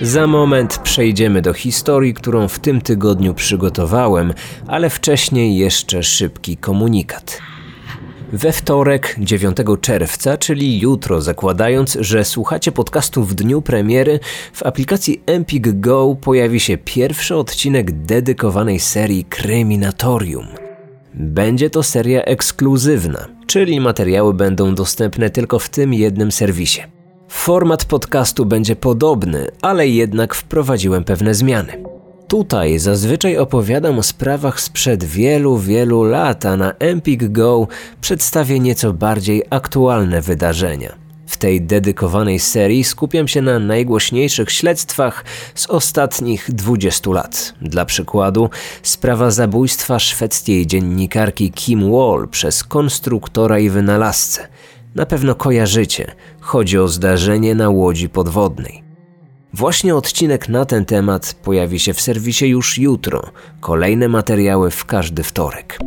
Za moment przejdziemy do historii, którą w tym tygodniu przygotowałem, ale wcześniej jeszcze szybki komunikat. We wtorek, 9 czerwca, czyli jutro, zakładając, że słuchacie podcastu w dniu premiery, w aplikacji Empik Go pojawi się pierwszy odcinek dedykowanej serii Kryminatorium. Będzie to seria ekskluzywna, czyli materiały będą dostępne tylko w tym jednym serwisie. Format podcastu będzie podobny, ale jednak wprowadziłem pewne zmiany. Tutaj zazwyczaj opowiadam o sprawach sprzed wielu, wielu lat, a na Empik Go przedstawię nieco bardziej aktualne wydarzenia. W tej dedykowanej serii skupiam się na najgłośniejszych śledztwach z ostatnich 20 lat. Dla przykładu, sprawa zabójstwa szwedzkiej dziennikarki Kim Wall przez konstruktora i wynalazcę. Na pewno kojarzycie. Chodzi o zdarzenie na łodzi podwodnej. Właśnie odcinek na ten temat pojawi się w serwisie już jutro. Kolejne materiały w każdy wtorek.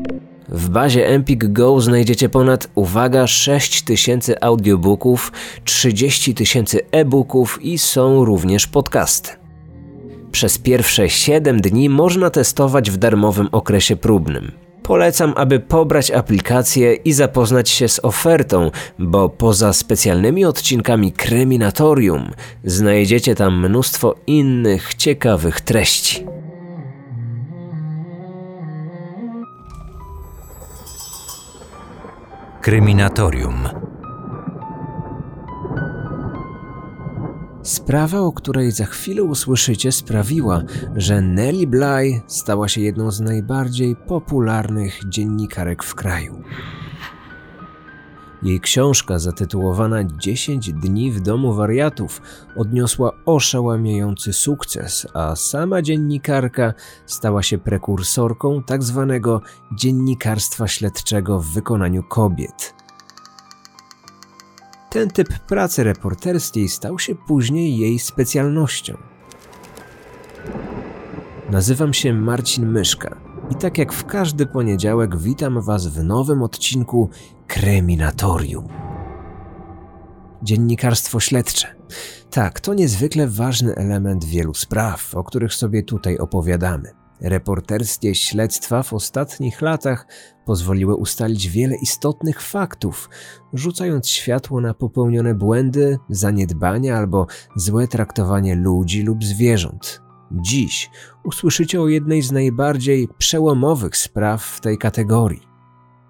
W bazie Empik Go znajdziecie ponad, uwaga, 6000 audiobooków, 30 tysięcy e-booków i są również podcasty. Przez pierwsze 7 dni można testować w darmowym okresie próbnym. Polecam, aby pobrać aplikację i zapoznać się z ofertą, bo poza specjalnymi odcinkami Kryminatorium znajdziecie tam mnóstwo innych ciekawych treści. Kryminatorium. Sprawa, o której za chwilę usłyszycie, sprawiła, że Nellie Bly stała się jedną z najbardziej popularnych dziennikarek w kraju. Jej książka zatytułowana 10 dni w domu wariatów odniosła oszałamiający sukces, a sama dziennikarka stała się prekursorką tzw. Tak dziennikarstwa śledczego w wykonaniu kobiet. Ten typ pracy reporterskiej stał się później jej specjalnością. Nazywam się Marcin Myszka i tak jak w każdy poniedziałek witam Was w nowym odcinku Kryminatorium. Dziennikarstwo śledcze. Tak, to niezwykle ważny element wielu spraw, o których sobie tutaj opowiadamy. Reporterskie śledztwa w ostatnich latach pozwoliły ustalić wiele istotnych faktów, rzucając światło na popełnione błędy, zaniedbania albo złe traktowanie ludzi lub zwierząt. Dziś usłyszycie o jednej z najbardziej przełomowych spraw w tej kategorii.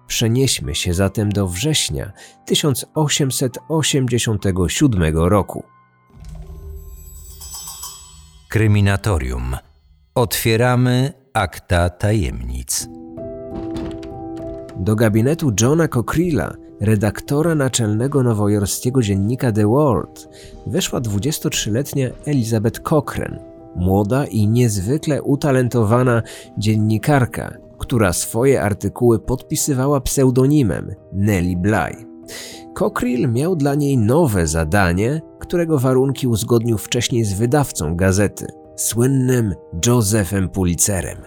Przenieśmy się zatem do września 1887 roku. Kryminatorium. Otwieramy akta tajemnic. Do gabinetu Johna Cockrilla, redaktora naczelnego nowojorskiego dziennika The World, weszła 23-letnia Elizabeth Cochrane, młoda i niezwykle utalentowana dziennikarka, która swoje artykuły podpisywała pseudonimem Nellie Bly. Cockrill miał dla niej nowe zadanie, którego warunki uzgodnił wcześniej z wydawcą gazety, słynnym Josephem Pulitzerem.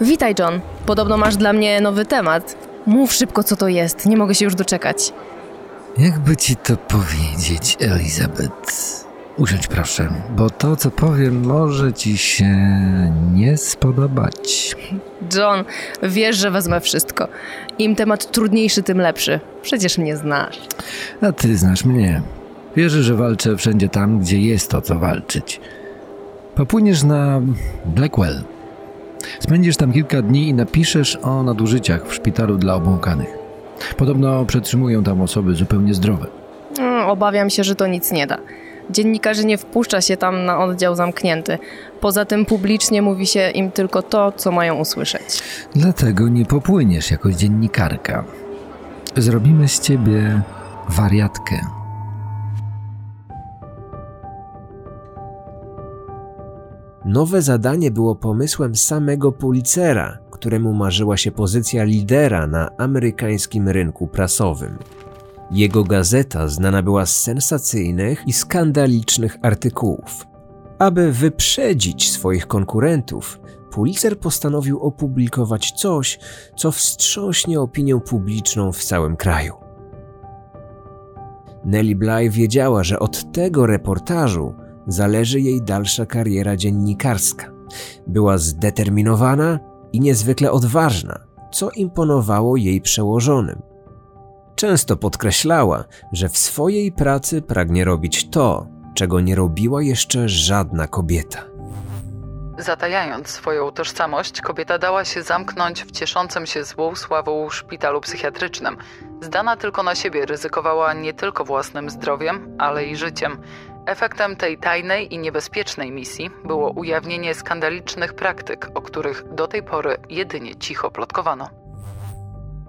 Witaj, John. Podobno masz dla mnie nowy temat. Mów szybko, co to jest. Nie mogę się już doczekać. Jakby ci to powiedzieć, Elizabeth? Usiądź proszę, bo to, co powiem, może ci się nie spodobać. John, wiesz, że wezmę wszystko. Im temat trudniejszy, tym lepszy. Przecież mnie znasz. A ty znasz mnie. Wierzę, że walczę wszędzie tam, gdzie jest o co walczyć. Popłyniesz na Blackwell. Spędzisz tam kilka dni i napiszesz o nadużyciach w szpitalu dla obłąkanych. Podobno przetrzymują tam osoby zupełnie zdrowe. Mm, obawiam się, że to nic nie da. Dziennikarzy nie wpuszcza się tam na oddział zamknięty. Poza tym publicznie mówi się im tylko to, co mają usłyszeć. Dlatego nie popłyniesz jako dziennikarka. Zrobimy z ciebie wariatkę. Nowe zadanie było pomysłem samego Pulitzera, któremu marzyła się pozycja lidera na amerykańskim rynku prasowym. Jego gazeta znana była z sensacyjnych i skandalicznych artykułów. Aby wyprzedzić swoich konkurentów, Pulitzer postanowił opublikować coś, co wstrząśnie opinię publiczną w całym kraju. Nellie Bly wiedziała, że od tego reportażu zależy jej dalsza kariera dziennikarska. Była zdeterminowana i niezwykle odważna, co imponowało jej przełożonym. Często podkreślała, że w swojej pracy pragnie robić to, czego nie robiła jeszcze żadna kobieta. Zatajając swoją tożsamość, kobieta dała się zamknąć w cieszącym się złą sławą szpitalu psychiatrycznym. Zdana tylko na siebie, ryzykowała nie tylko własnym zdrowiem, ale i życiem. Efektem tej tajnej i niebezpiecznej misji było ujawnienie skandalicznych praktyk, o których do tej pory jedynie cicho plotkowano.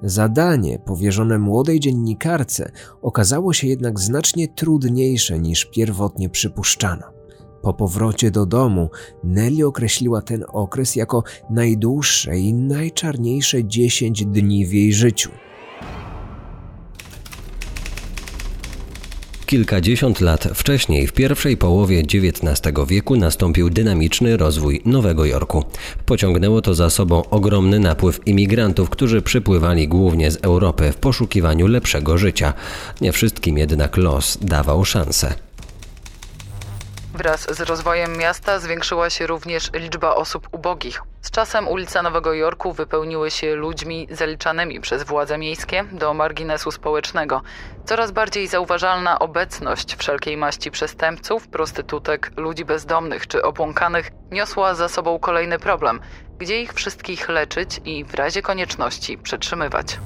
Zadanie powierzone młodej dziennikarce okazało się jednak znacznie trudniejsze niż pierwotnie przypuszczano. Po powrocie do domu Nelly określiła ten okres jako najdłuższe i najczarniejsze 10 dni w jej życiu. Kilkadziesiąt lat wcześniej, w pierwszej połowie XIX wieku, nastąpił dynamiczny rozwój Nowego Jorku. Pociągnęło to za sobą ogromny napływ imigrantów, którzy przypływali głównie z Europy w poszukiwaniu lepszego życia. Nie wszystkim jednak los dawał szansę. Wraz z rozwojem miasta zwiększyła się również liczba osób ubogich. Z czasem ulice Nowego Jorku wypełniły się ludźmi zaliczanymi przez władze miejskie do marginesu społecznego. Coraz bardziej zauważalna obecność wszelkiej maści przestępców, prostytutek, ludzi bezdomnych czy obłąkanych niosła za sobą kolejny problem, gdzie ich wszystkich leczyć i w razie konieczności przetrzymywać.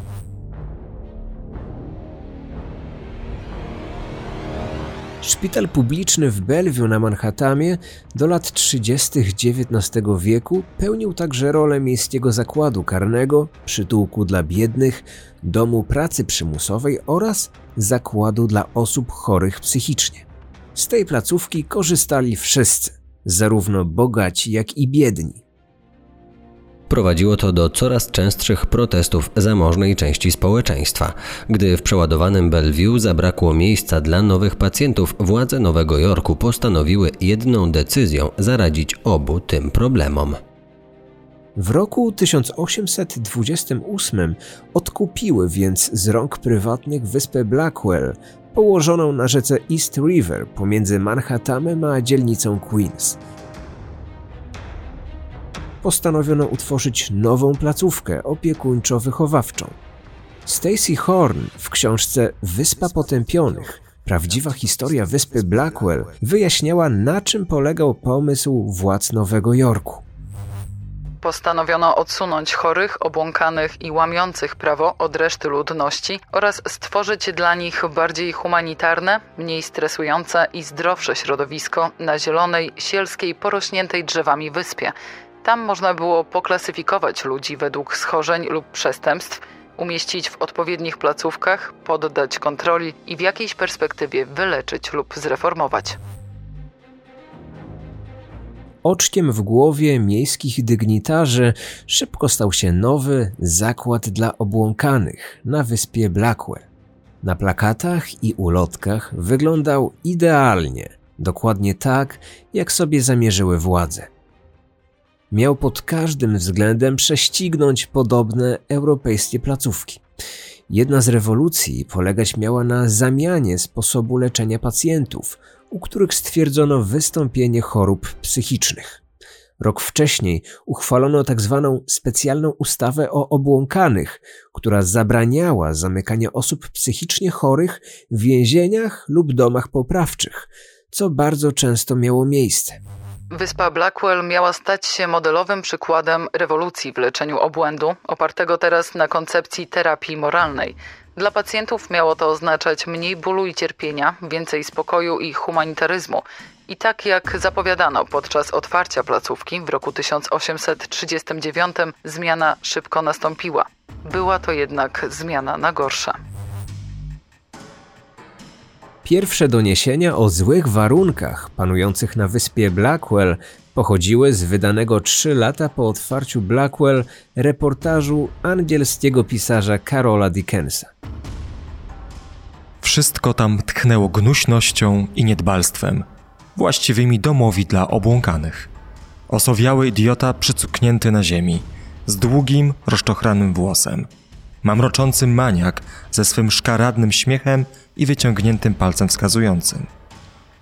Szpital publiczny w Bellevue na Manhattanie do lat 30. XIX wieku pełnił także rolę miejskiego zakładu karnego, przytułku dla biednych, domu pracy przymusowej oraz zakładu dla osób chorych psychicznie. Z tej placówki korzystali wszyscy, zarówno bogaci, jak i biedni. Prowadziło to do coraz częstszych protestów zamożnej części społeczeństwa. Gdy w przeładowanym Bellevue zabrakło miejsca dla nowych pacjentów, władze Nowego Jorku postanowiły jedną decyzją zaradzić obu tym problemom. W roku 1828 odkupiły więc z rąk prywatnych wyspę Blackwell, położoną na rzece East River pomiędzy Manhattanem a dzielnicą Queens postanowiono utworzyć nową placówkę opiekuńczo-wychowawczą. Stacy Horn w książce Wyspa Potępionych Prawdziwa historia wyspy Blackwell wyjaśniała, na czym polegał pomysł władz Nowego Jorku. Postanowiono odsunąć chorych, obłąkanych i łamiących prawo od reszty ludności oraz stworzyć dla nich bardziej humanitarne, mniej stresujące i zdrowsze środowisko na zielonej, sielskiej, porośniętej drzewami wyspie, tam można było poklasyfikować ludzi według schorzeń lub przestępstw, umieścić w odpowiednich placówkach, poddać kontroli i w jakiejś perspektywie wyleczyć lub zreformować. Oczkiem w głowie miejskich dygnitarzy szybko stał się nowy zakład dla obłąkanych na wyspie Blackwell. Na plakatach i ulotkach wyglądał idealnie, dokładnie tak, jak sobie zamierzyły władze miał pod każdym względem prześcignąć podobne europejskie placówki. Jedna z rewolucji polegać miała na zamianie sposobu leczenia pacjentów, u których stwierdzono wystąpienie chorób psychicznych. Rok wcześniej uchwalono tzw. Tak specjalną ustawę o obłąkanych, która zabraniała zamykania osób psychicznie chorych w więzieniach lub domach poprawczych, co bardzo często miało miejsce. Wyspa Blackwell miała stać się modelowym przykładem rewolucji w leczeniu obłędu, opartego teraz na koncepcji terapii moralnej. Dla pacjentów miało to oznaczać mniej bólu i cierpienia, więcej spokoju i humanitaryzmu. I tak jak zapowiadano podczas otwarcia placówki w roku 1839, zmiana szybko nastąpiła. Była to jednak zmiana na gorsze. Pierwsze doniesienia o złych warunkach panujących na wyspie Blackwell pochodziły z wydanego trzy lata po otwarciu Blackwell reportażu angielskiego pisarza Carola Dickensa. Wszystko tam tchnęło gnuśnością i niedbalstwem, właściwymi domowi dla obłąkanych. Osowiały idiota przycuknięty na ziemi, z długim, rozczochranym włosem – mamroczący maniak ze swym szkaradnym śmiechem i wyciągniętym palcem wskazującym.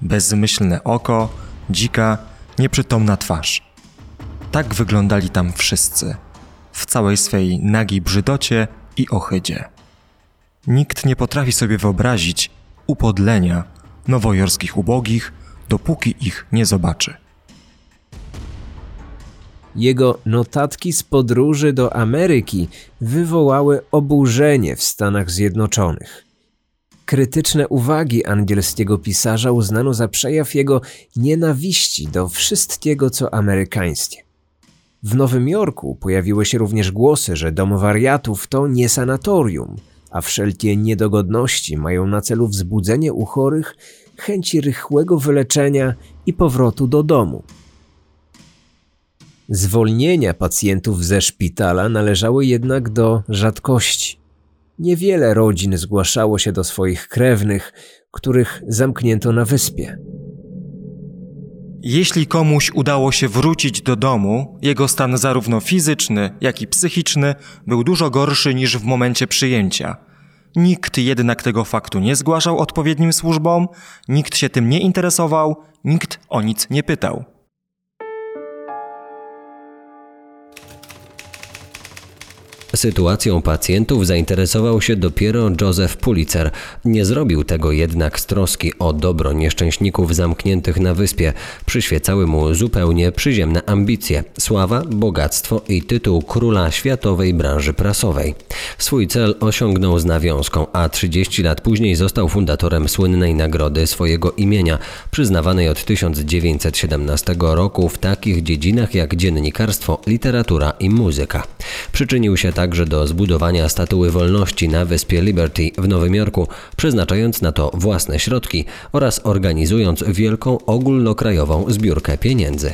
Bezmyślne oko, dzika, nieprzytomna twarz. Tak wyglądali tam wszyscy, w całej swej nagiej brzydocie i ohydzie. Nikt nie potrafi sobie wyobrazić upodlenia nowojorskich ubogich, dopóki ich nie zobaczy. Jego notatki z podróży do Ameryki wywołały oburzenie w Stanach Zjednoczonych. Krytyczne uwagi angielskiego pisarza uznano za przejaw jego nienawiści do wszystkiego, co amerykańskie. W Nowym Jorku pojawiły się również głosy, że dom wariatów to nie sanatorium, a wszelkie niedogodności mają na celu wzbudzenie u chorych chęci rychłego wyleczenia i powrotu do domu. Zwolnienia pacjentów ze szpitala należały jednak do rzadkości. Niewiele rodzin zgłaszało się do swoich krewnych, których zamknięto na wyspie. Jeśli komuś udało się wrócić do domu, jego stan zarówno fizyczny, jak i psychiczny był dużo gorszy niż w momencie przyjęcia. Nikt jednak tego faktu nie zgłaszał odpowiednim służbom, nikt się tym nie interesował, nikt o nic nie pytał. Sytuacją pacjentów zainteresował się dopiero Joseph Pulitzer. Nie zrobił tego jednak z troski o dobro nieszczęśników zamkniętych na wyspie. Przyświecały mu zupełnie przyziemne ambicje, sława, bogactwo i tytuł króla światowej branży prasowej. Swój cel osiągnął z nawiązką, a 30 lat później został fundatorem słynnej nagrody swojego imienia, przyznawanej od 1917 roku w takich dziedzinach jak dziennikarstwo, literatura i muzyka. Przyczynił się także do zbudowania statuły wolności na wyspie Liberty w Nowym Jorku, przeznaczając na to własne środki oraz organizując wielką ogólnokrajową zbiórkę pieniędzy.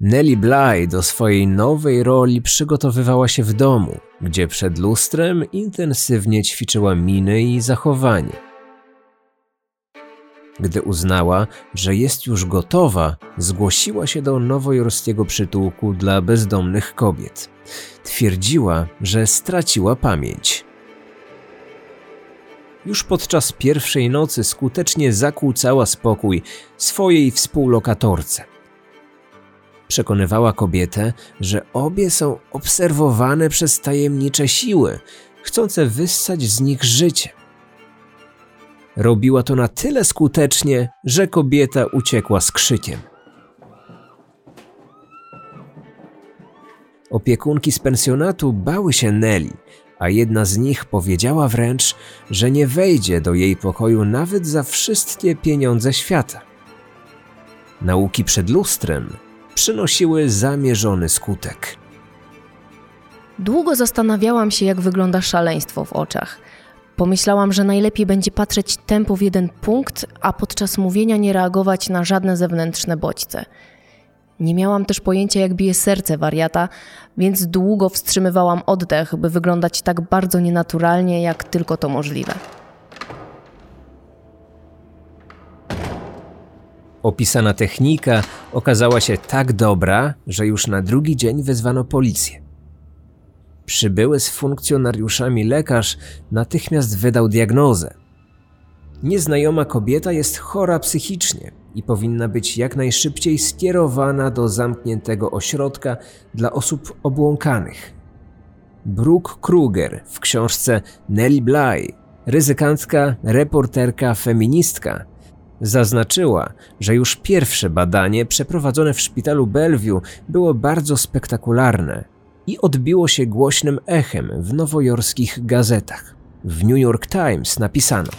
Nellie Bly do swojej nowej roli przygotowywała się w domu, gdzie przed lustrem intensywnie ćwiczyła miny i zachowanie. Gdy uznała, że jest już gotowa, zgłosiła się do nowojorskiego przytułku dla bezdomnych kobiet. Twierdziła, że straciła pamięć. Już podczas pierwszej nocy skutecznie zakłócała spokój swojej współlokatorce. Przekonywała kobietę, że obie są obserwowane przez tajemnicze siły, chcące wyssać z nich życie. Robiła to na tyle skutecznie, że kobieta uciekła z krzykiem. Opiekunki z pensjonatu bały się Nelly, a jedna z nich powiedziała wręcz, że nie wejdzie do jej pokoju nawet za wszystkie pieniądze świata. Nauki przed lustrem przynosiły zamierzony skutek. Długo zastanawiałam się, jak wygląda szaleństwo w oczach – Pomyślałam, że najlepiej będzie patrzeć tempo w jeden punkt, a podczas mówienia nie reagować na żadne zewnętrzne bodźce. Nie miałam też pojęcia, jak bije serce wariata, więc długo wstrzymywałam oddech, by wyglądać tak bardzo nienaturalnie, jak tylko to możliwe. Opisana technika okazała się tak dobra, że już na drugi dzień wezwano policję. Przybyły z funkcjonariuszami lekarz natychmiast wydał diagnozę. Nieznajoma kobieta jest chora psychicznie i powinna być jak najszybciej skierowana do zamkniętego ośrodka dla osób obłąkanych. Brooke Kruger w książce Nellie Bly, ryzykantka, reporterka, feministka, zaznaczyła, że już pierwsze badanie przeprowadzone w szpitalu Bellevue było bardzo spektakularne i odbiło się głośnym echem w nowojorskich gazetach. W New York Times napisano: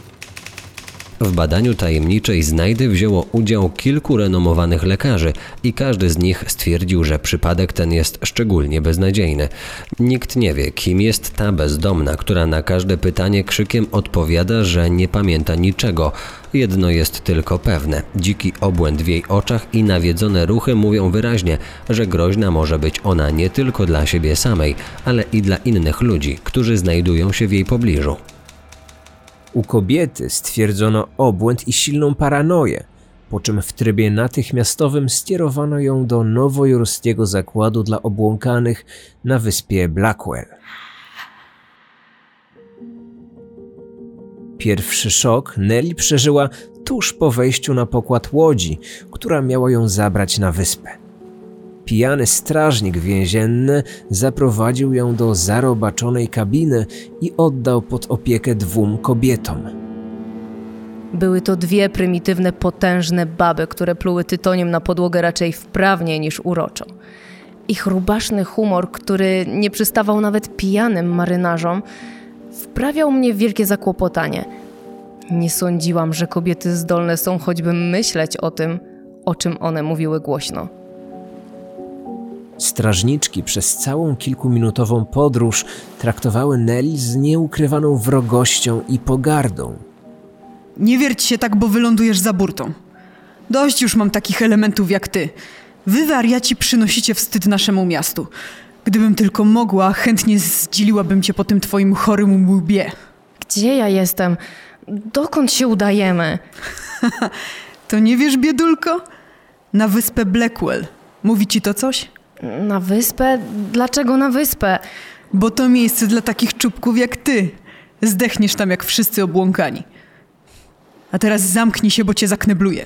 w badaniu tajemniczej znajdy wzięło udział kilku renomowanych lekarzy i każdy z nich stwierdził, że przypadek ten jest szczególnie beznadziejny. Nikt nie wie, kim jest ta bezdomna, która na każde pytanie krzykiem odpowiada, że nie pamięta niczego. Jedno jest tylko pewne: dziki obłęd w jej oczach i nawiedzone ruchy mówią wyraźnie, że groźna może być ona nie tylko dla siebie samej, ale i dla innych ludzi, którzy znajdują się w jej pobliżu. U kobiety stwierdzono obłęd i silną paranoję, po czym w trybie natychmiastowym skierowano ją do nowojorskiego zakładu dla obłąkanych na wyspie Blackwell. Pierwszy szok Nelly przeżyła tuż po wejściu na pokład łodzi, która miała ją zabrać na wyspę. Pijany strażnik więzienny zaprowadził ją do zarobaczonej kabiny i oddał pod opiekę dwóm kobietom. Były to dwie prymitywne, potężne baby, które pluły tytoniem na podłogę raczej wprawnie niż uroczo. Ich rubaszny humor, który nie przystawał nawet pijanym marynarzom, wprawiał mnie w wielkie zakłopotanie. Nie sądziłam, że kobiety zdolne są choćby myśleć o tym, o czym one mówiły głośno. Strażniczki przez całą kilkuminutową podróż traktowały Nelly z nieukrywaną wrogością i pogardą. Nie wierć się tak, bo wylądujesz za burtą. Dość już mam takich elementów jak ty. Wy, wariaci, przynosicie wstyd naszemu miastu. Gdybym tylko mogła, chętnie zdzieliłabym cię po tym twoim chorym łbie. Gdzie ja jestem? Dokąd się udajemy? To nie wiesz, biedulko? Na wyspę Blackwell. Mówi ci to coś? Na wyspę? Dlaczego na wyspę? Bo to miejsce dla takich czubków jak ty. Zdechniesz tam jak wszyscy obłąkani. A teraz zamknij się, bo cię zaknebluję.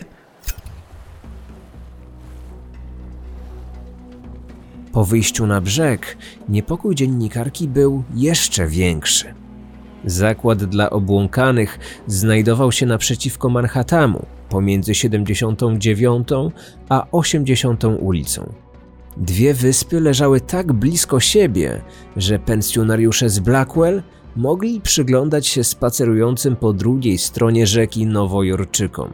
Po wyjściu na brzeg niepokój dziennikarki był jeszcze większy. Zakład dla obłąkanych znajdował się naprzeciwko Manhattanu, pomiędzy 79 a 80 ulicą. Dwie wyspy leżały tak blisko siebie, że pensjonariusze z Blackwell mogli przyglądać się spacerującym po drugiej stronie rzeki Nowojorczykom.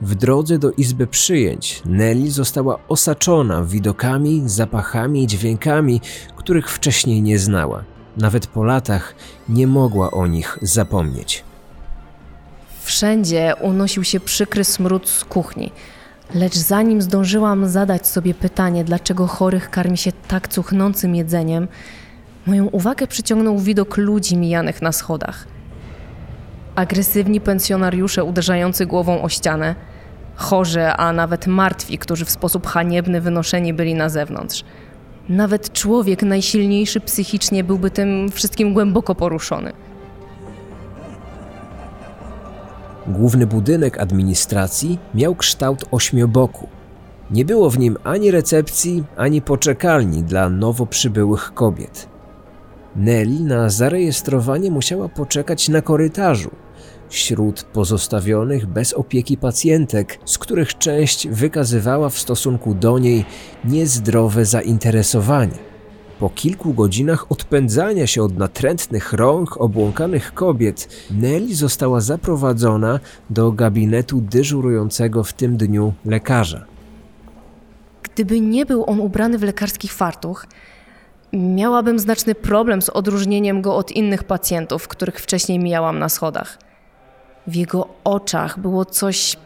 W drodze do izby przyjęć Nelly została osaczona widokami, zapachami i dźwiękami, których wcześniej nie znała. Nawet po latach nie mogła o nich zapomnieć. Wszędzie unosił się przykry smród z kuchni. Lecz zanim zdążyłam zadać sobie pytanie, dlaczego chorych karmi się tak cuchnącym jedzeniem, moją uwagę przyciągnął widok ludzi mijanych na schodach. Agresywni pensjonariusze uderzający głową o ścianę, chorzy, a nawet martwi, którzy w sposób haniebny wynoszeni byli na zewnątrz. Nawet człowiek najsilniejszy psychicznie byłby tym wszystkim głęboko poruszony. Główny budynek administracji miał kształt ośmioboku. Nie było w nim ani recepcji, ani poczekalni dla nowo przybyłych kobiet. Nelly na zarejestrowanie musiała poczekać na korytarzu, wśród pozostawionych bez opieki pacjentek, z których część wykazywała w stosunku do niej niezdrowe zainteresowanie. Po kilku godzinach odpędzania się od natrętnych rąk obłąkanych kobiet, Nelly została zaprowadzona do gabinetu dyżurującego w tym dniu lekarza. Gdyby nie był on ubrany w lekarski fartuch, miałabym znaczny problem z odróżnieniem go od innych pacjentów, których wcześniej mijałam na schodach. W jego oczach było coś,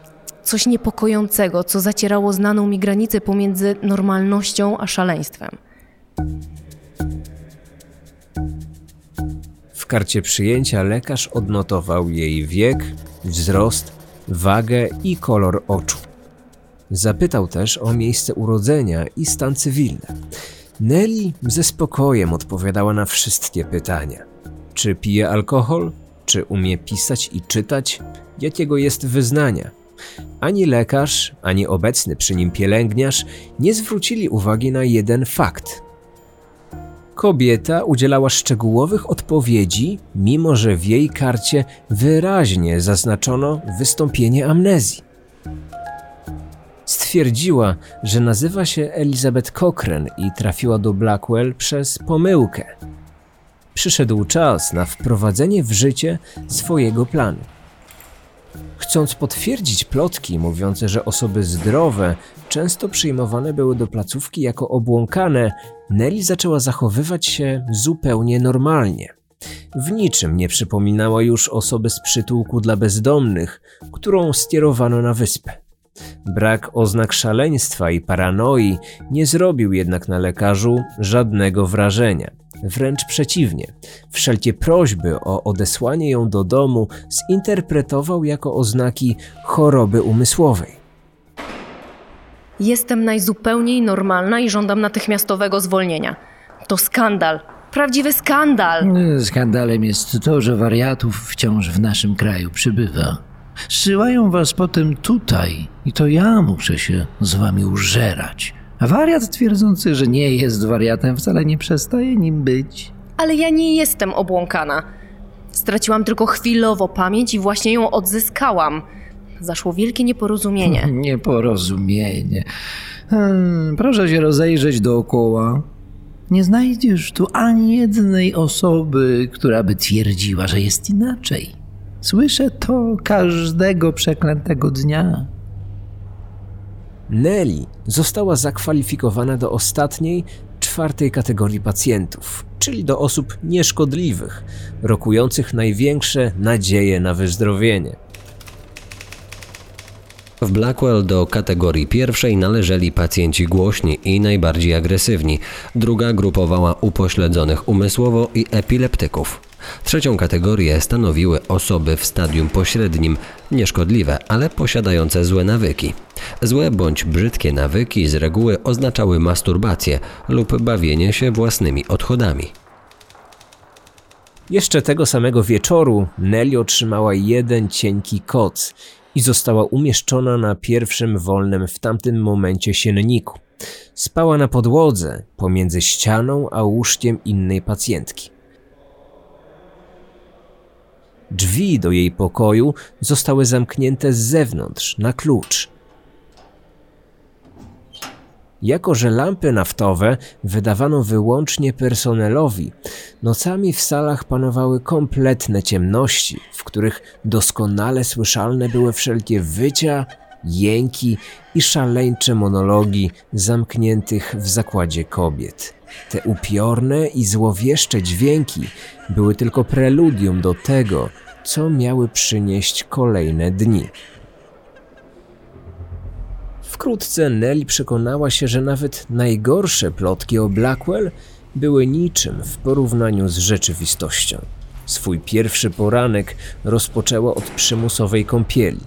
coś niepokojącego, co zacierało znaną mi granicę pomiędzy normalnością a szaleństwem. Karcie przyjęcia lekarz odnotował jej wiek, wzrost, wagę i kolor oczu. Zapytał też o miejsce urodzenia i stan cywilny. Nelly ze spokojem odpowiadała na wszystkie pytania. Czy pije alkohol? Czy umie pisać i czytać? Jakiego jest wyznania? Ani lekarz, ani obecny przy nim pielęgniarz nie zwrócili uwagi na jeden fakt. Kobieta udzielała szczegółowych odpowiedzi, mimo że w jej karcie wyraźnie zaznaczono wystąpienie amnezji. Stwierdziła, że nazywa się Elizabeth Cochrane i trafiła do Blackwell przez pomyłkę. Przyszedł czas na wprowadzenie w życie swojego planu. Chcąc potwierdzić plotki mówiące, że osoby zdrowe często przyjmowane były do placówki jako obłąkane, Nelly zaczęła zachowywać się zupełnie normalnie. W niczym nie przypominała już osoby z przytułku dla bezdomnych, którą skierowano na wyspę. Brak oznak szaleństwa i paranoi nie zrobił jednak na lekarzu żadnego wrażenia. Wręcz przeciwnie, wszelkie prośby o odesłanie ją do domu zinterpretował jako oznaki choroby umysłowej. Jestem najzupełniej normalna i żądam natychmiastowego zwolnienia. To skandal. Prawdziwy skandal. Skandalem jest to, że wariatów wciąż w naszym kraju przybywa. Zsyłają was potem tutaj i to ja muszę się z wami użerać. Wariat twierdzący, że nie jest wariatem, wcale nie przestaje nim być. Ale ja nie jestem obłąkana. Straciłam tylko chwilowo pamięć i właśnie ją odzyskałam. Zaszło wielkie nieporozumienie. Nieporozumienie. Hmm, proszę się rozejrzeć dookoła. Nie znajdziesz tu ani jednej osoby, która by twierdziła, że jest inaczej. Słyszę to każdego przeklętego dnia. Nelly została zakwalifikowana do ostatniej, czwartej kategorii pacjentów, czyli do osób nieszkodliwych, rokujących największe nadzieje na wyzdrowienie. W Blackwell do kategorii pierwszej należeli pacjenci głośni i najbardziej agresywni. Druga grupowała upośledzonych umysłowo i epileptyków. Trzecią kategorię stanowiły osoby w stadium pośrednim, nieszkodliwe, ale posiadające złe nawyki. Złe bądź brzydkie nawyki z reguły oznaczały masturbację lub bawienie się własnymi odchodami. Jeszcze tego samego wieczoru Nelly otrzymała jeden cienki koc i została umieszczona na pierwszym wolnym w tamtym momencie sienniku. Spała na podłodze pomiędzy ścianą a łóżkiem innej pacjentki. Drzwi do jej pokoju zostały zamknięte z zewnątrz na klucz. Jako, że lampy naftowe wydawano wyłącznie personelowi, nocami w salach panowały kompletne ciemności, w których doskonale słyszalne były wszelkie wycia, jęki i szaleńcze monologi zamkniętych w zakładzie kobiet. Te upiorne i złowieszcze dźwięki były tylko preludium do tego, co miały przynieść kolejne dni. Wkrótce Nelly przekonała się, że nawet najgorsze plotki o Blackwell były niczym w porównaniu z rzeczywistością. Swój pierwszy poranek rozpoczęła od przymusowej kąpieli.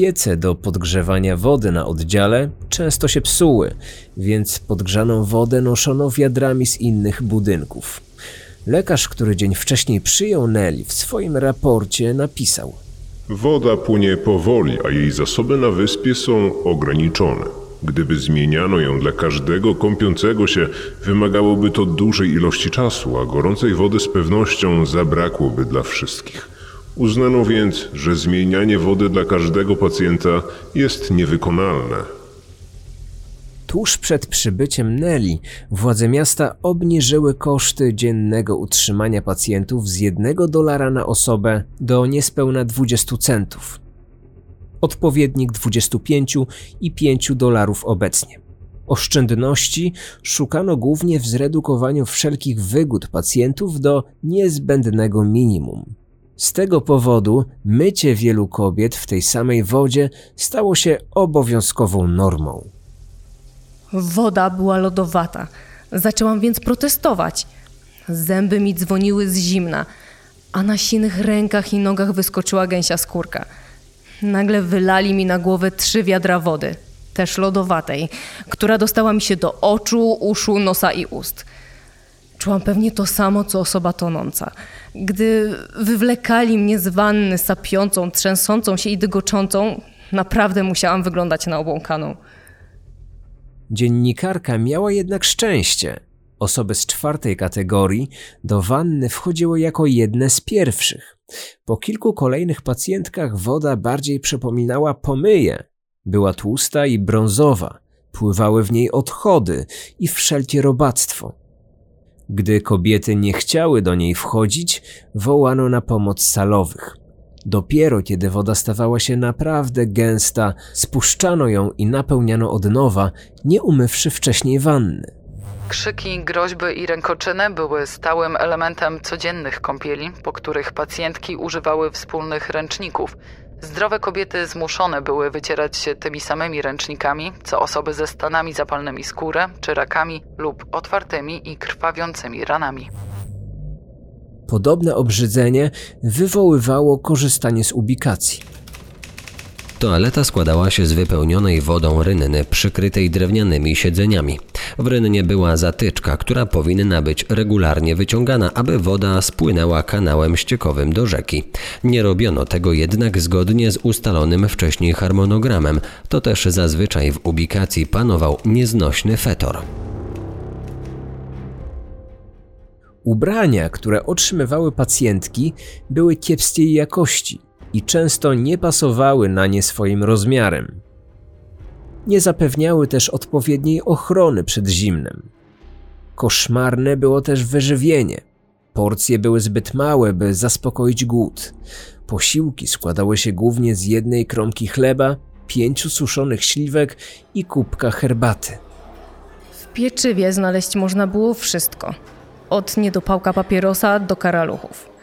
Piece do podgrzewania wody na oddziale często się psuły, więc podgrzaną wodę noszono wiadrami z innych budynków. Lekarz, który dzień wcześniej przyjął Nelly, w swoim raporcie napisał – Woda płynie powoli, a jej zasoby na wyspie są ograniczone. Gdyby zmieniano ją dla każdego kąpiącego się, wymagałoby to dużej ilości czasu, a gorącej wody z pewnością zabrakłoby dla wszystkich. Uznano więc, że zmienianie wody dla każdego pacjenta jest niewykonalne. Tuż przed przybyciem Nelly władze miasta obniżyły koszty dziennego utrzymania pacjentów z 1 dolara na osobę do niespełna 20 centów. Odpowiednik 25 i 5 dolarów obecnie. Oszczędności szukano głównie w zredukowaniu wszelkich wygód pacjentów do niezbędnego minimum. Z tego powodu mycie wielu kobiet w tej samej wodzie stało się obowiązkową normą. Woda była lodowata. Zaczęłam więc protestować. Zęby mi dzwoniły z zimna, a na sinych rękach i nogach wyskoczyła gęsia skórka. Nagle wylali mi na głowę trzy wiadra wody, też lodowatej, która dostała mi się do oczu, uszu, nosa i ust. Czułam pewnie to samo, co osoba tonąca. Gdy wywlekali mnie z wanny sapiącą, trzęsącą się i dygoczącą, naprawdę musiałam wyglądać na obłąkaną. Dziennikarka miała jednak szczęście. Osoby z czwartej kategorii do wanny wchodziły jako jedne z pierwszych. Po kilku kolejnych pacjentkach woda bardziej przypominała pomyję. Była tłusta i brązowa. Pływały w niej odchody i wszelkie robactwo. Gdy kobiety nie chciały do niej wchodzić, wołano na pomoc salowych. Dopiero kiedy woda stawała się naprawdę gęsta, spuszczano ją i napełniano od nowa, nie umywszy wcześniej wanny. Krzyki, groźby i rękoczyny były stałym elementem codziennych kąpieli, po których pacjentki używały wspólnych ręczników. Zdrowe kobiety zmuszone były wycierać się tymi samymi ręcznikami, co osoby ze stanami zapalnymi skóry czy rakami lub otwartymi i krwawiącymi ranami. Podobne obrzydzenie wywoływało korzystanie z ubikacji. Toaleta składała się z wypełnionej wodą rynny przykrytej drewnianymi siedzeniami. W rynnie była zatyczka, która powinna być regularnie wyciągana, aby woda spłynęła kanałem ściekowym do rzeki. Nie robiono tego jednak zgodnie z ustalonym wcześniej harmonogramem. To też zazwyczaj w ubikacji panował nieznośny fetor. Ubrania, które otrzymywały pacjentki, były kiepskiej jakości i często nie pasowały na nie swoim rozmiarem. Nie zapewniały też odpowiedniej ochrony przed zimnem. Koszmarne było też wyżywienie. Porcje były zbyt małe, by zaspokoić głód. Posiłki składały się głównie z jednej kromki chleba, pięciu suszonych śliwek i kubka herbaty. W pieczywie znaleźć można było wszystko. Od niedopałka papierosa do karaluchów.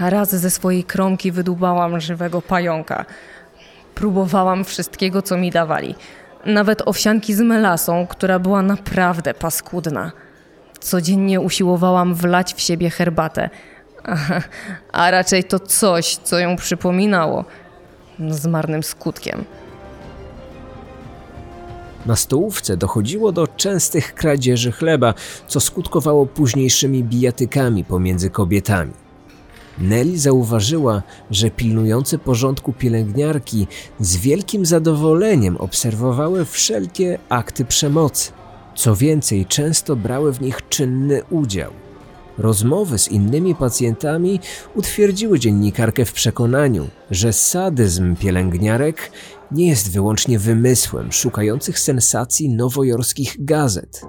A raz ze swojej kromki wydubałam żywego pająka. Próbowałam wszystkiego, co mi dawali. Nawet owsianki z melasą, która była naprawdę paskudna. Codziennie usiłowałam wlać w siebie herbatę, a raczej to coś, co ją przypominało, z marnym skutkiem. Na stołówce dochodziło do częstych kradzieży chleba, co skutkowało późniejszymi bijatykami pomiędzy kobietami. Nelly zauważyła, że pilnujące porządku pielęgniarki z wielkim zadowoleniem obserwowały wszelkie akty przemocy. Co więcej, często brały w nich czynny udział. Rozmowy z innymi pacjentami utwierdziły dziennikarkę w przekonaniu, że sadyzm pielęgniarek nie jest wyłącznie wymysłem szukających sensacji nowojorskich gazet.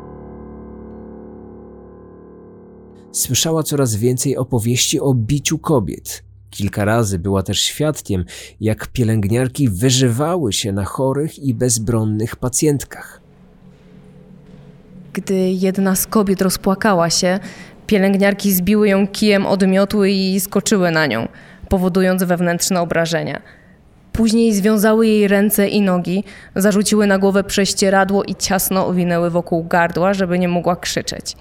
Słyszała coraz więcej opowieści o biciu kobiet. Kilka razy była też świadkiem, jak pielęgniarki wyżywały się na chorych i bezbronnych pacjentkach. Gdy jedna z kobiet rozpłakała się, pielęgniarki zbiły ją kijem od i skoczyły na nią, powodując wewnętrzne obrażenia. Później związały jej ręce i nogi, zarzuciły na głowę prześcieradło i ciasno owinęły wokół gardła, żeby nie mogła krzyczeć.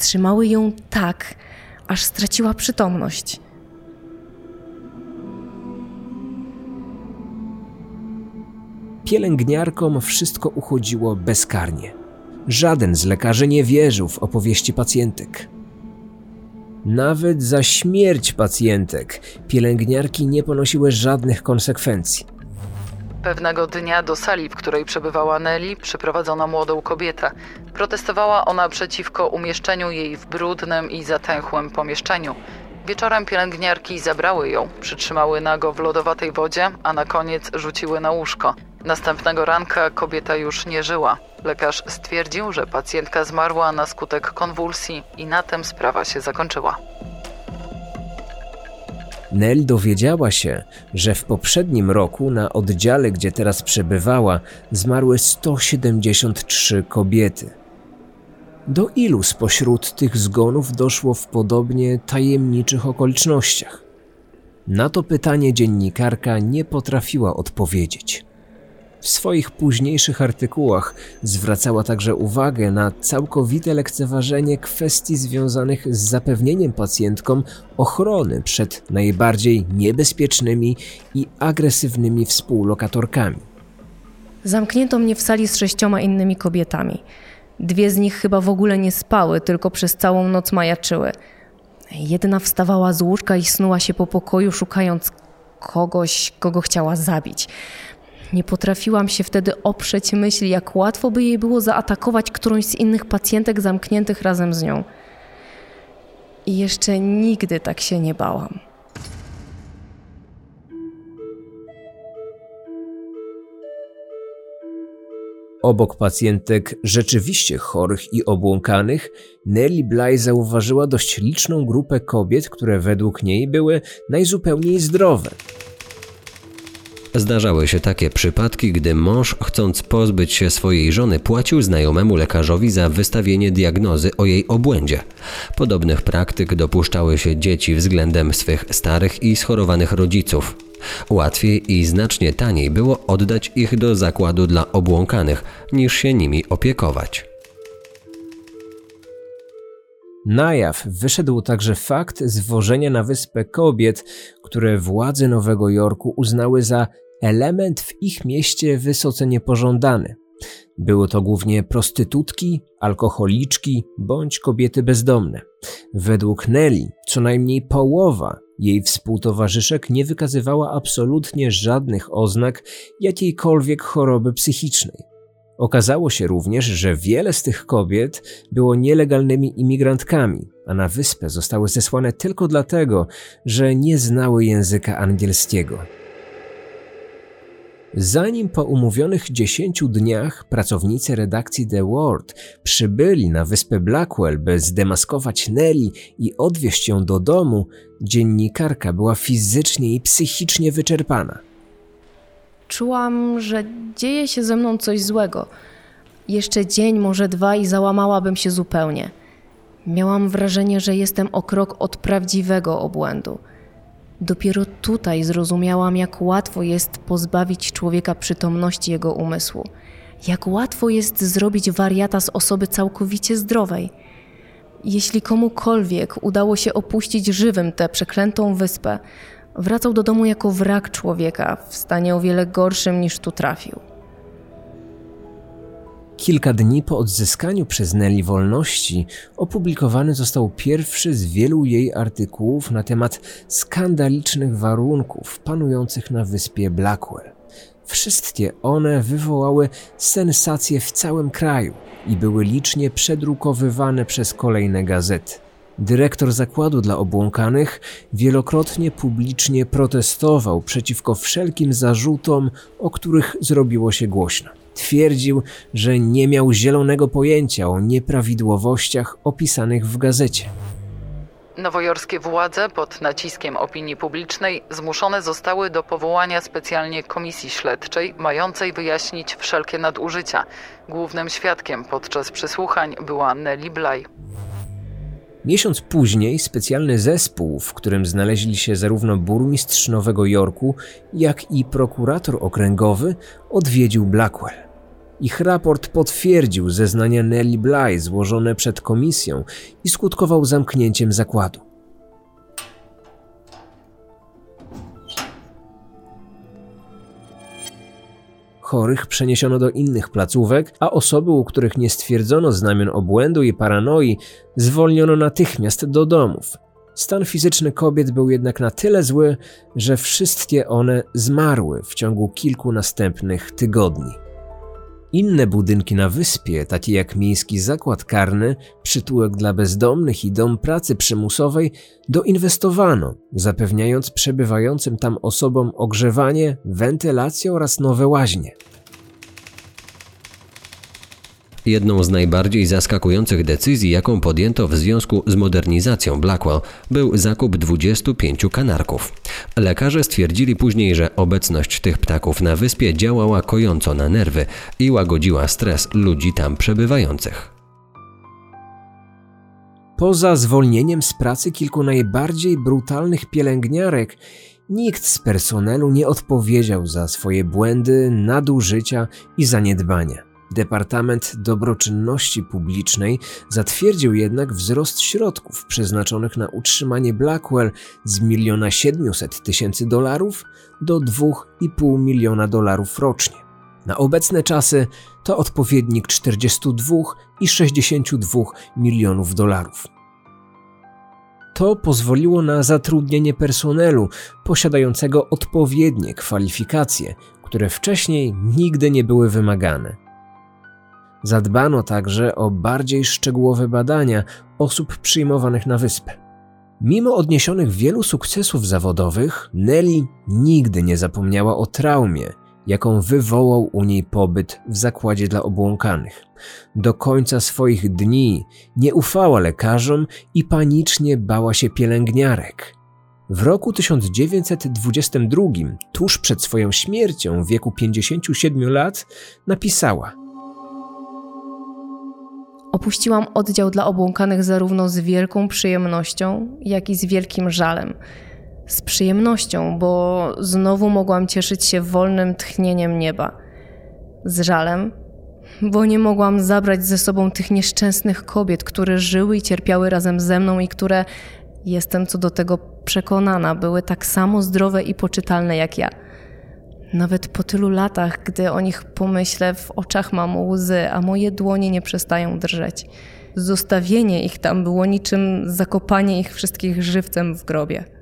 Trzymały ją tak, aż straciła przytomność. Pielęgniarkom wszystko uchodziło bezkarnie. Żaden z lekarzy nie wierzył w opowieści pacjentek. Nawet za śmierć pacjentek pielęgniarki nie ponosiły żadnych konsekwencji. Pewnego dnia do sali, w której przebywała Nelly, przyprowadzono młodą kobietę. Protestowała ona przeciwko umieszczeniu jej w brudnym i zatęchłym pomieszczeniu. Wieczorem pielęgniarki zabrały ją, przytrzymały nago w lodowatej wodzie, a na koniec rzuciły na łóżko. Następnego ranka kobieta już nie żyła. Lekarz stwierdził, że pacjentka zmarła na skutek konwulsji i na tym sprawa się zakończyła. Nell dowiedziała się, że w poprzednim roku na oddziale, gdzie teraz przebywała, zmarły 173 kobiety. Do ilu spośród tych zgonów doszło w podobnie tajemniczych okolicznościach? Na to pytanie dziennikarka nie potrafiła odpowiedzieć. W swoich późniejszych artykułach zwracała także uwagę na całkowite lekceważenie kwestii związanych z zapewnieniem pacjentkom ochrony przed najbardziej niebezpiecznymi i agresywnymi współlokatorkami. Zamknięto mnie w sali z sześcioma innymi kobietami. Dwie z nich chyba w ogóle nie spały, tylko przez całą noc majaczyły. Jedna wstawała z łóżka i snuła się po pokoju, szukając kogoś, kogo chciała zabić. Nie potrafiłam się wtedy oprzeć myśli, jak łatwo by jej było zaatakować którąś z innych pacjentek zamkniętych razem z nią. I jeszcze nigdy tak się nie bałam. Obok pacjentek rzeczywiście chorych i obłąkanych, Nelly Bly zauważyła dość liczną grupę kobiet, które według niej były najzupełniej zdrowe. Zdarzały się takie przypadki, gdy mąż, chcąc pozbyć się swojej żony, płacił znajomemu lekarzowi za wystawienie diagnozy o jej obłędzie. Podobnych praktyk dopuszczały się dzieci względem swych starych i schorowanych rodziców. Łatwiej i znacznie taniej było oddać ich do zakładu dla obłąkanych, niż się nimi opiekować. Na jaw wyszedł także fakt zwożenia na wyspę kobiet, które władze Nowego Jorku uznały za element w ich mieście wysoce niepożądany. Były to głównie prostytutki, alkoholiczki bądź kobiety bezdomne. Według Nelly co najmniej połowa jej współtowarzyszek nie wykazywała absolutnie żadnych oznak jakiejkolwiek choroby psychicznej. Okazało się również, że wiele z tych kobiet było nielegalnymi imigrantkami, a na wyspę zostały zesłane tylko dlatego, że nie znały języka angielskiego. Zanim po umówionych 10 dniach pracownicy redakcji The World przybyli na wyspę Blackwell, by zdemaskować Nelly i odwieźć ją do domu, dziennikarka była fizycznie i psychicznie wyczerpana. Czułam, że dzieje się ze mną coś złego. Jeszcze dzień, może dwa i załamałabym się zupełnie. Miałam wrażenie, że jestem o krok od prawdziwego obłędu. Dopiero tutaj zrozumiałam, jak łatwo jest pozbawić człowieka przytomności jego umysłu. Jak łatwo jest zrobić wariata z osoby całkowicie zdrowej. Jeśli komukolwiek udało się opuścić żywym tę przeklętą wyspę, wracał do domu jako wrak człowieka, w stanie o wiele gorszym niż tu trafił. Kilka dni po odzyskaniu przez Nelly wolności opublikowany został pierwszy z wielu jej artykułów na temat skandalicznych warunków panujących na wyspie Blackwell. Wszystkie one wywołały sensację w całym kraju i były licznie przedrukowywane przez kolejne gazety. Dyrektor zakładu dla obłąkanych wielokrotnie publicznie protestował przeciwko wszelkim zarzutom, o których zrobiło się głośno. Twierdził, że nie miał zielonego pojęcia o nieprawidłowościach opisanych w gazecie. Nowojorskie władze pod naciskiem opinii publicznej zmuszone zostały do powołania specjalnie komisji śledczej mającej wyjaśnić wszelkie nadużycia. Głównym świadkiem podczas przesłuchań była Nelly Bly. Miesiąc później specjalny zespół, w którym znaleźli się zarówno burmistrz Nowego Jorku, jak i prokurator okręgowy, odwiedził Blackwell. Ich raport potwierdził zeznania Nelly Bly złożone przed komisją i skutkował zamknięciem zakładu. Chorych przeniesiono do innych placówek, a osoby, u których nie stwierdzono znamion obłędu i paranoi, zwolniono natychmiast do domów. Stan fizyczny kobiet był jednak na tyle zły, że wszystkie one zmarły w ciągu kilku następnych tygodni. Inne budynki na wyspie, takie jak miejski zakład karny, przytułek dla bezdomnych i dom pracy przymusowej, doinwestowano, zapewniając przebywającym tam osobom ogrzewanie, wentylację oraz nowe łaźnie. Jedną z najbardziej zaskakujących decyzji, jaką podjęto w związku z modernizacją Blackwell, był zakup 25 kanarków. Lekarze stwierdzili później, że obecność tych ptaków na wyspie działała kojąco na nerwy i łagodziła stres ludzi tam przebywających. Poza zwolnieniem z pracy kilku najbardziej brutalnych pielęgniarek, nikt z personelu nie odpowiedział za swoje błędy, nadużycia i zaniedbania. Departament Dobroczynności Publicznej zatwierdził jednak wzrost środków przeznaczonych na utrzymanie Blackwell z 1 700 tysięcy dolarów do 2,5 miliona dolarów rocznie. Na obecne czasy to odpowiednik 42 i 62 milionów dolarów. To pozwoliło na zatrudnienie personelu posiadającego odpowiednie kwalifikacje, które wcześniej nigdy nie były wymagane. Zadbano także o bardziej szczegółowe badania osób przyjmowanych na wyspę. Mimo odniesionych wielu sukcesów zawodowych, Nelly nigdy nie zapomniała o traumie, jaką wywołał u niej pobyt w zakładzie dla obłąkanych. Do końca swoich dni nie ufała lekarzom i panicznie bała się pielęgniarek. W roku 1922, tuż przed swoją śmiercią w wieku 57 lat, napisała – Opuściłam oddział dla obłąkanych zarówno z wielką przyjemnością, jak i z wielkim żalem. Z przyjemnością, bo znowu mogłam cieszyć się wolnym tchnieniem nieba. Z żalem, bo nie mogłam zabrać ze sobą tych nieszczęsnych kobiet, które żyły i cierpiały razem ze mną i które, jestem co do tego przekonana, były tak samo zdrowe i poczytalne jak ja. Nawet po tylu latach, gdy o nich pomyślę, w oczach mam łzy, a moje dłonie nie przestają drżeć. Zostawienie ich tam było niczym zakopanie ich wszystkich żywcem w grobie.